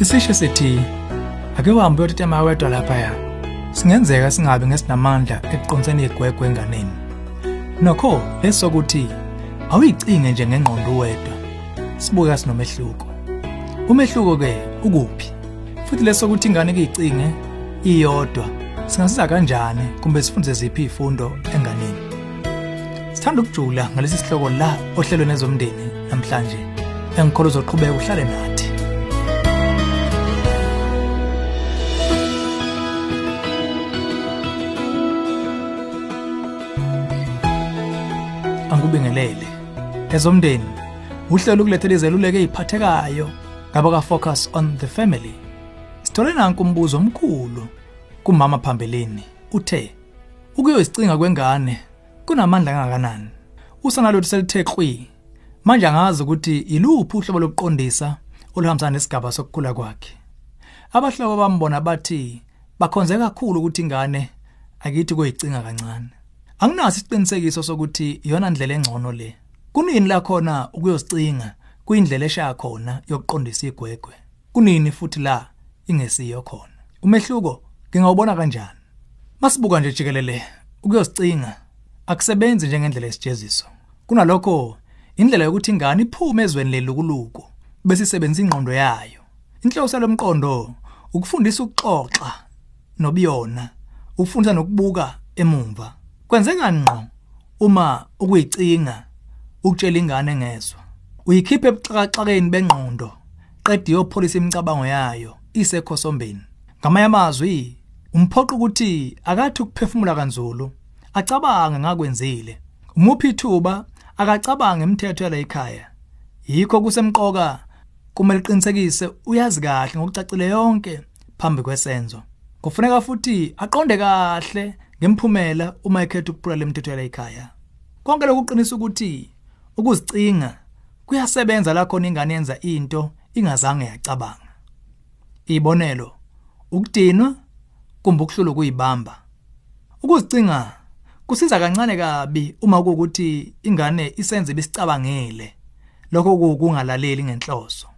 Isisho sithi ake uhambe uyotetema wedwa laphaya. Singenzeka singabi ngesinamandla ekuqiniseni igwegwe enganeni. Nokho lesokuthi awuyicinge nje ngengqondo wedwa. Sibuka sinomehluko. Umehluko ke ukuphi? Futhi lesokuthi ingane kuyicinge iyodwa singasiza kanjani kumbe sifunde ziphi izifundo enganeni? Sithanda ukujula ngalesi sihloko la ohlelweni ezomndeni namhlanje. Engikholwa uzoqhubeka uhlale nathi. Angubingelele. Ezomndeni uhlelo ukulethela izeluleko eziphathekayo ngaba ka focus on the family. Sithole nanku umbuzo omkhulu kumama phambeleni uthe ukuyozicinga kwengane kunamandla kangakanani? Usana lothu selithe qwi manje angazi ukuthi iluphi uhlobo lokuqondisa oluhambisana nesigaba sokukhula kwakhe. Abahlobo bambona bathi bakhonze kakhulu ukuthi ingane akithi kuyicinga kancane. Anginaso isiqinisekiso sokuthi iyona ndlela engcono le. Kunini la khona ukuyozicinga kuyindlela eshaya khona yokuqondisa igwegwe. Kunini futhi la ingesiyo khona. Umehluko ngingawubona kanjani? Masibuka nje jikelele ukuyozicinga akusebenzi njengendlela yesijeziso. Kunalokho indlela yokuthi ingane iphume ezweni lelukuluku bese isebenza ingqondo yayo. Inhloso lomqondo ukufundisa ukuxoxa nobiyona, ukufundisa nokubuka emumva. Kwenzeka ngqo uma ukuyicinga ukutshela ingane ngezwe. Uyikhipha ebuxakaxakeni bengqondo, qedwe yopholisa imicabango yayo isekhosombeni. Ngamanye amazwi, umphoqa ukuthi akathi ukuphefumula kanzulu, acabange ngakwenzile. Umuphi ithuba akacabange imithetho yala ekhaya. Yikho kusemqoka kumele uqinisekise uyazi kahle ngokucacile yonke phambi kwesenzo. Kufuneka futhi aqonde kahle ngemphumela uma ekhetha ukuphula imithetho yala ekhaya. Konke lokuqinisa ukuthi ukuzicinga kuyasebenza la khona ingane yenza into ingazange yacabanga. Ibonelo, ukudinwa kumbe ukuhlula kuyibamba. Ukuzicinga kusiza kancane kabi uma kuukuthi ingane isenze bisicabangele lokho kungalaleli ngenhloso.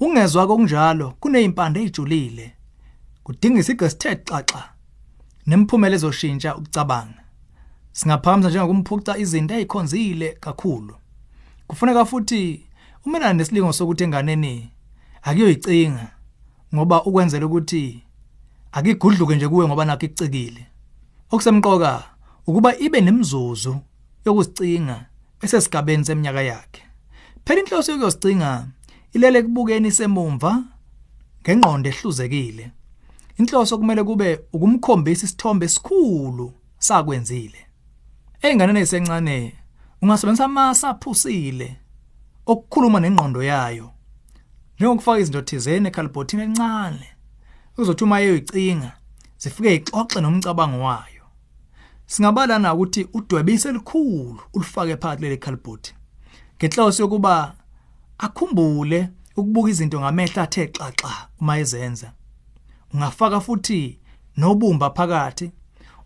Ungezwa konjalo kunezimpande ezijulile. Kudinga isigqi sithe xaxa nemphumela ezoshintsha ukucabanga. Singaphamisa njengokumphuca izinto ezikhonzile kakhulu. Kufuneka futhi umelana nesilingo sokuthi enganeni akuyoyicinga ngoba ukwenzela ukuthi akigudluke nje kuwe ngoba nakho icikile. Okusemqoka ukuba ibe nemizuzu yokuzicinga esesigabeni seminyaka yakhe. Phela inhloso yokuzicinga ilele kubukeni semumva ngengqondo ehluzekile. Inhloso kumele kube ukumkhombisa isithombe esikhulu sakwenzile. Einganeni esencane ungasebenzisa amasa aphusile okukhuluma nengqondo yayo. Njengokufaka izinto thizeni ekhalibhothini encane. Uzothi uma eyoyicinga zifike ixoxe nomcabango wayo. Singabala na ukuthi udwebise elikhulu ulifake phakathi leli khalibhothi. Ngenhloso yokuba akhumbule ukubuka izinto ngamehla athe xaxa uma ezenza. Ungafaka futhi nobumba phakathi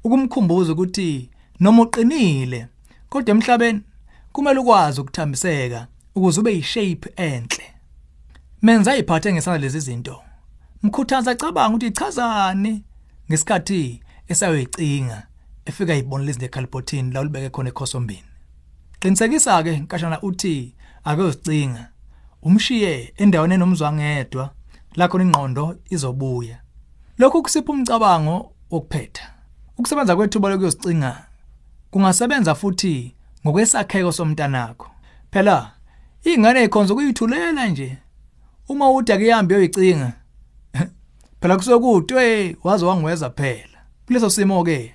ukumkhumbuza ukuthi noma uqinile kodwa emhlabeni kumele ukwazi ukuthambiseka ukuze ube yishape enhle. Menza iphathe ngesana lezi zinto. Mkhuthaza acabanga ukuthi ichazani ngesikhathi esayoyicinga efika ibona lezi ekhalibhothini la ulibeke khona ekhosombini qinisekisa ke nkashana uthi ake uzicinga umshiye endaweni enomzwangedwa la khona ingqondo izobuya. Lokhu kusipha umcabango wokuphetha. Ukusebenza kwethuba lokuyozicinga kungasebenza futhi ngokwesakheko somntanakho. Phela ingane ekhonza ukuyithulela nje. Uma uthi akuyihambi uyoyicinga. Phela kusokudwe waze wangweza phela. Kuleso simo ke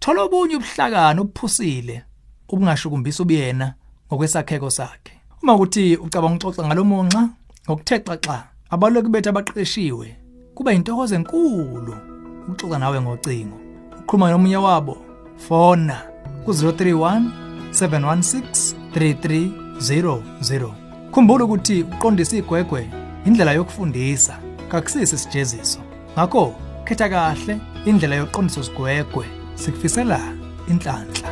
thola obunye ubuhlakani obuphusile obungashukumbisa ubuyena ngokwesakheko sakhe. Uma ukuthi ucabanga uxoxa ngalomonxa ngokuthexaxa abaloko bethu abaqeqeshiwe kuba intokozo enkulu ukuxoxa nawe ngocingo. Ukhuluma nomunye wabo fona ku-031 716 3300 khumbula ukuthi uqondisa igwegwe indlela yokufundisa kakusisi isijeziso. Ngakho khetha kahle indlela yokuqondisa isigwegwe sikufisela inhlanhla.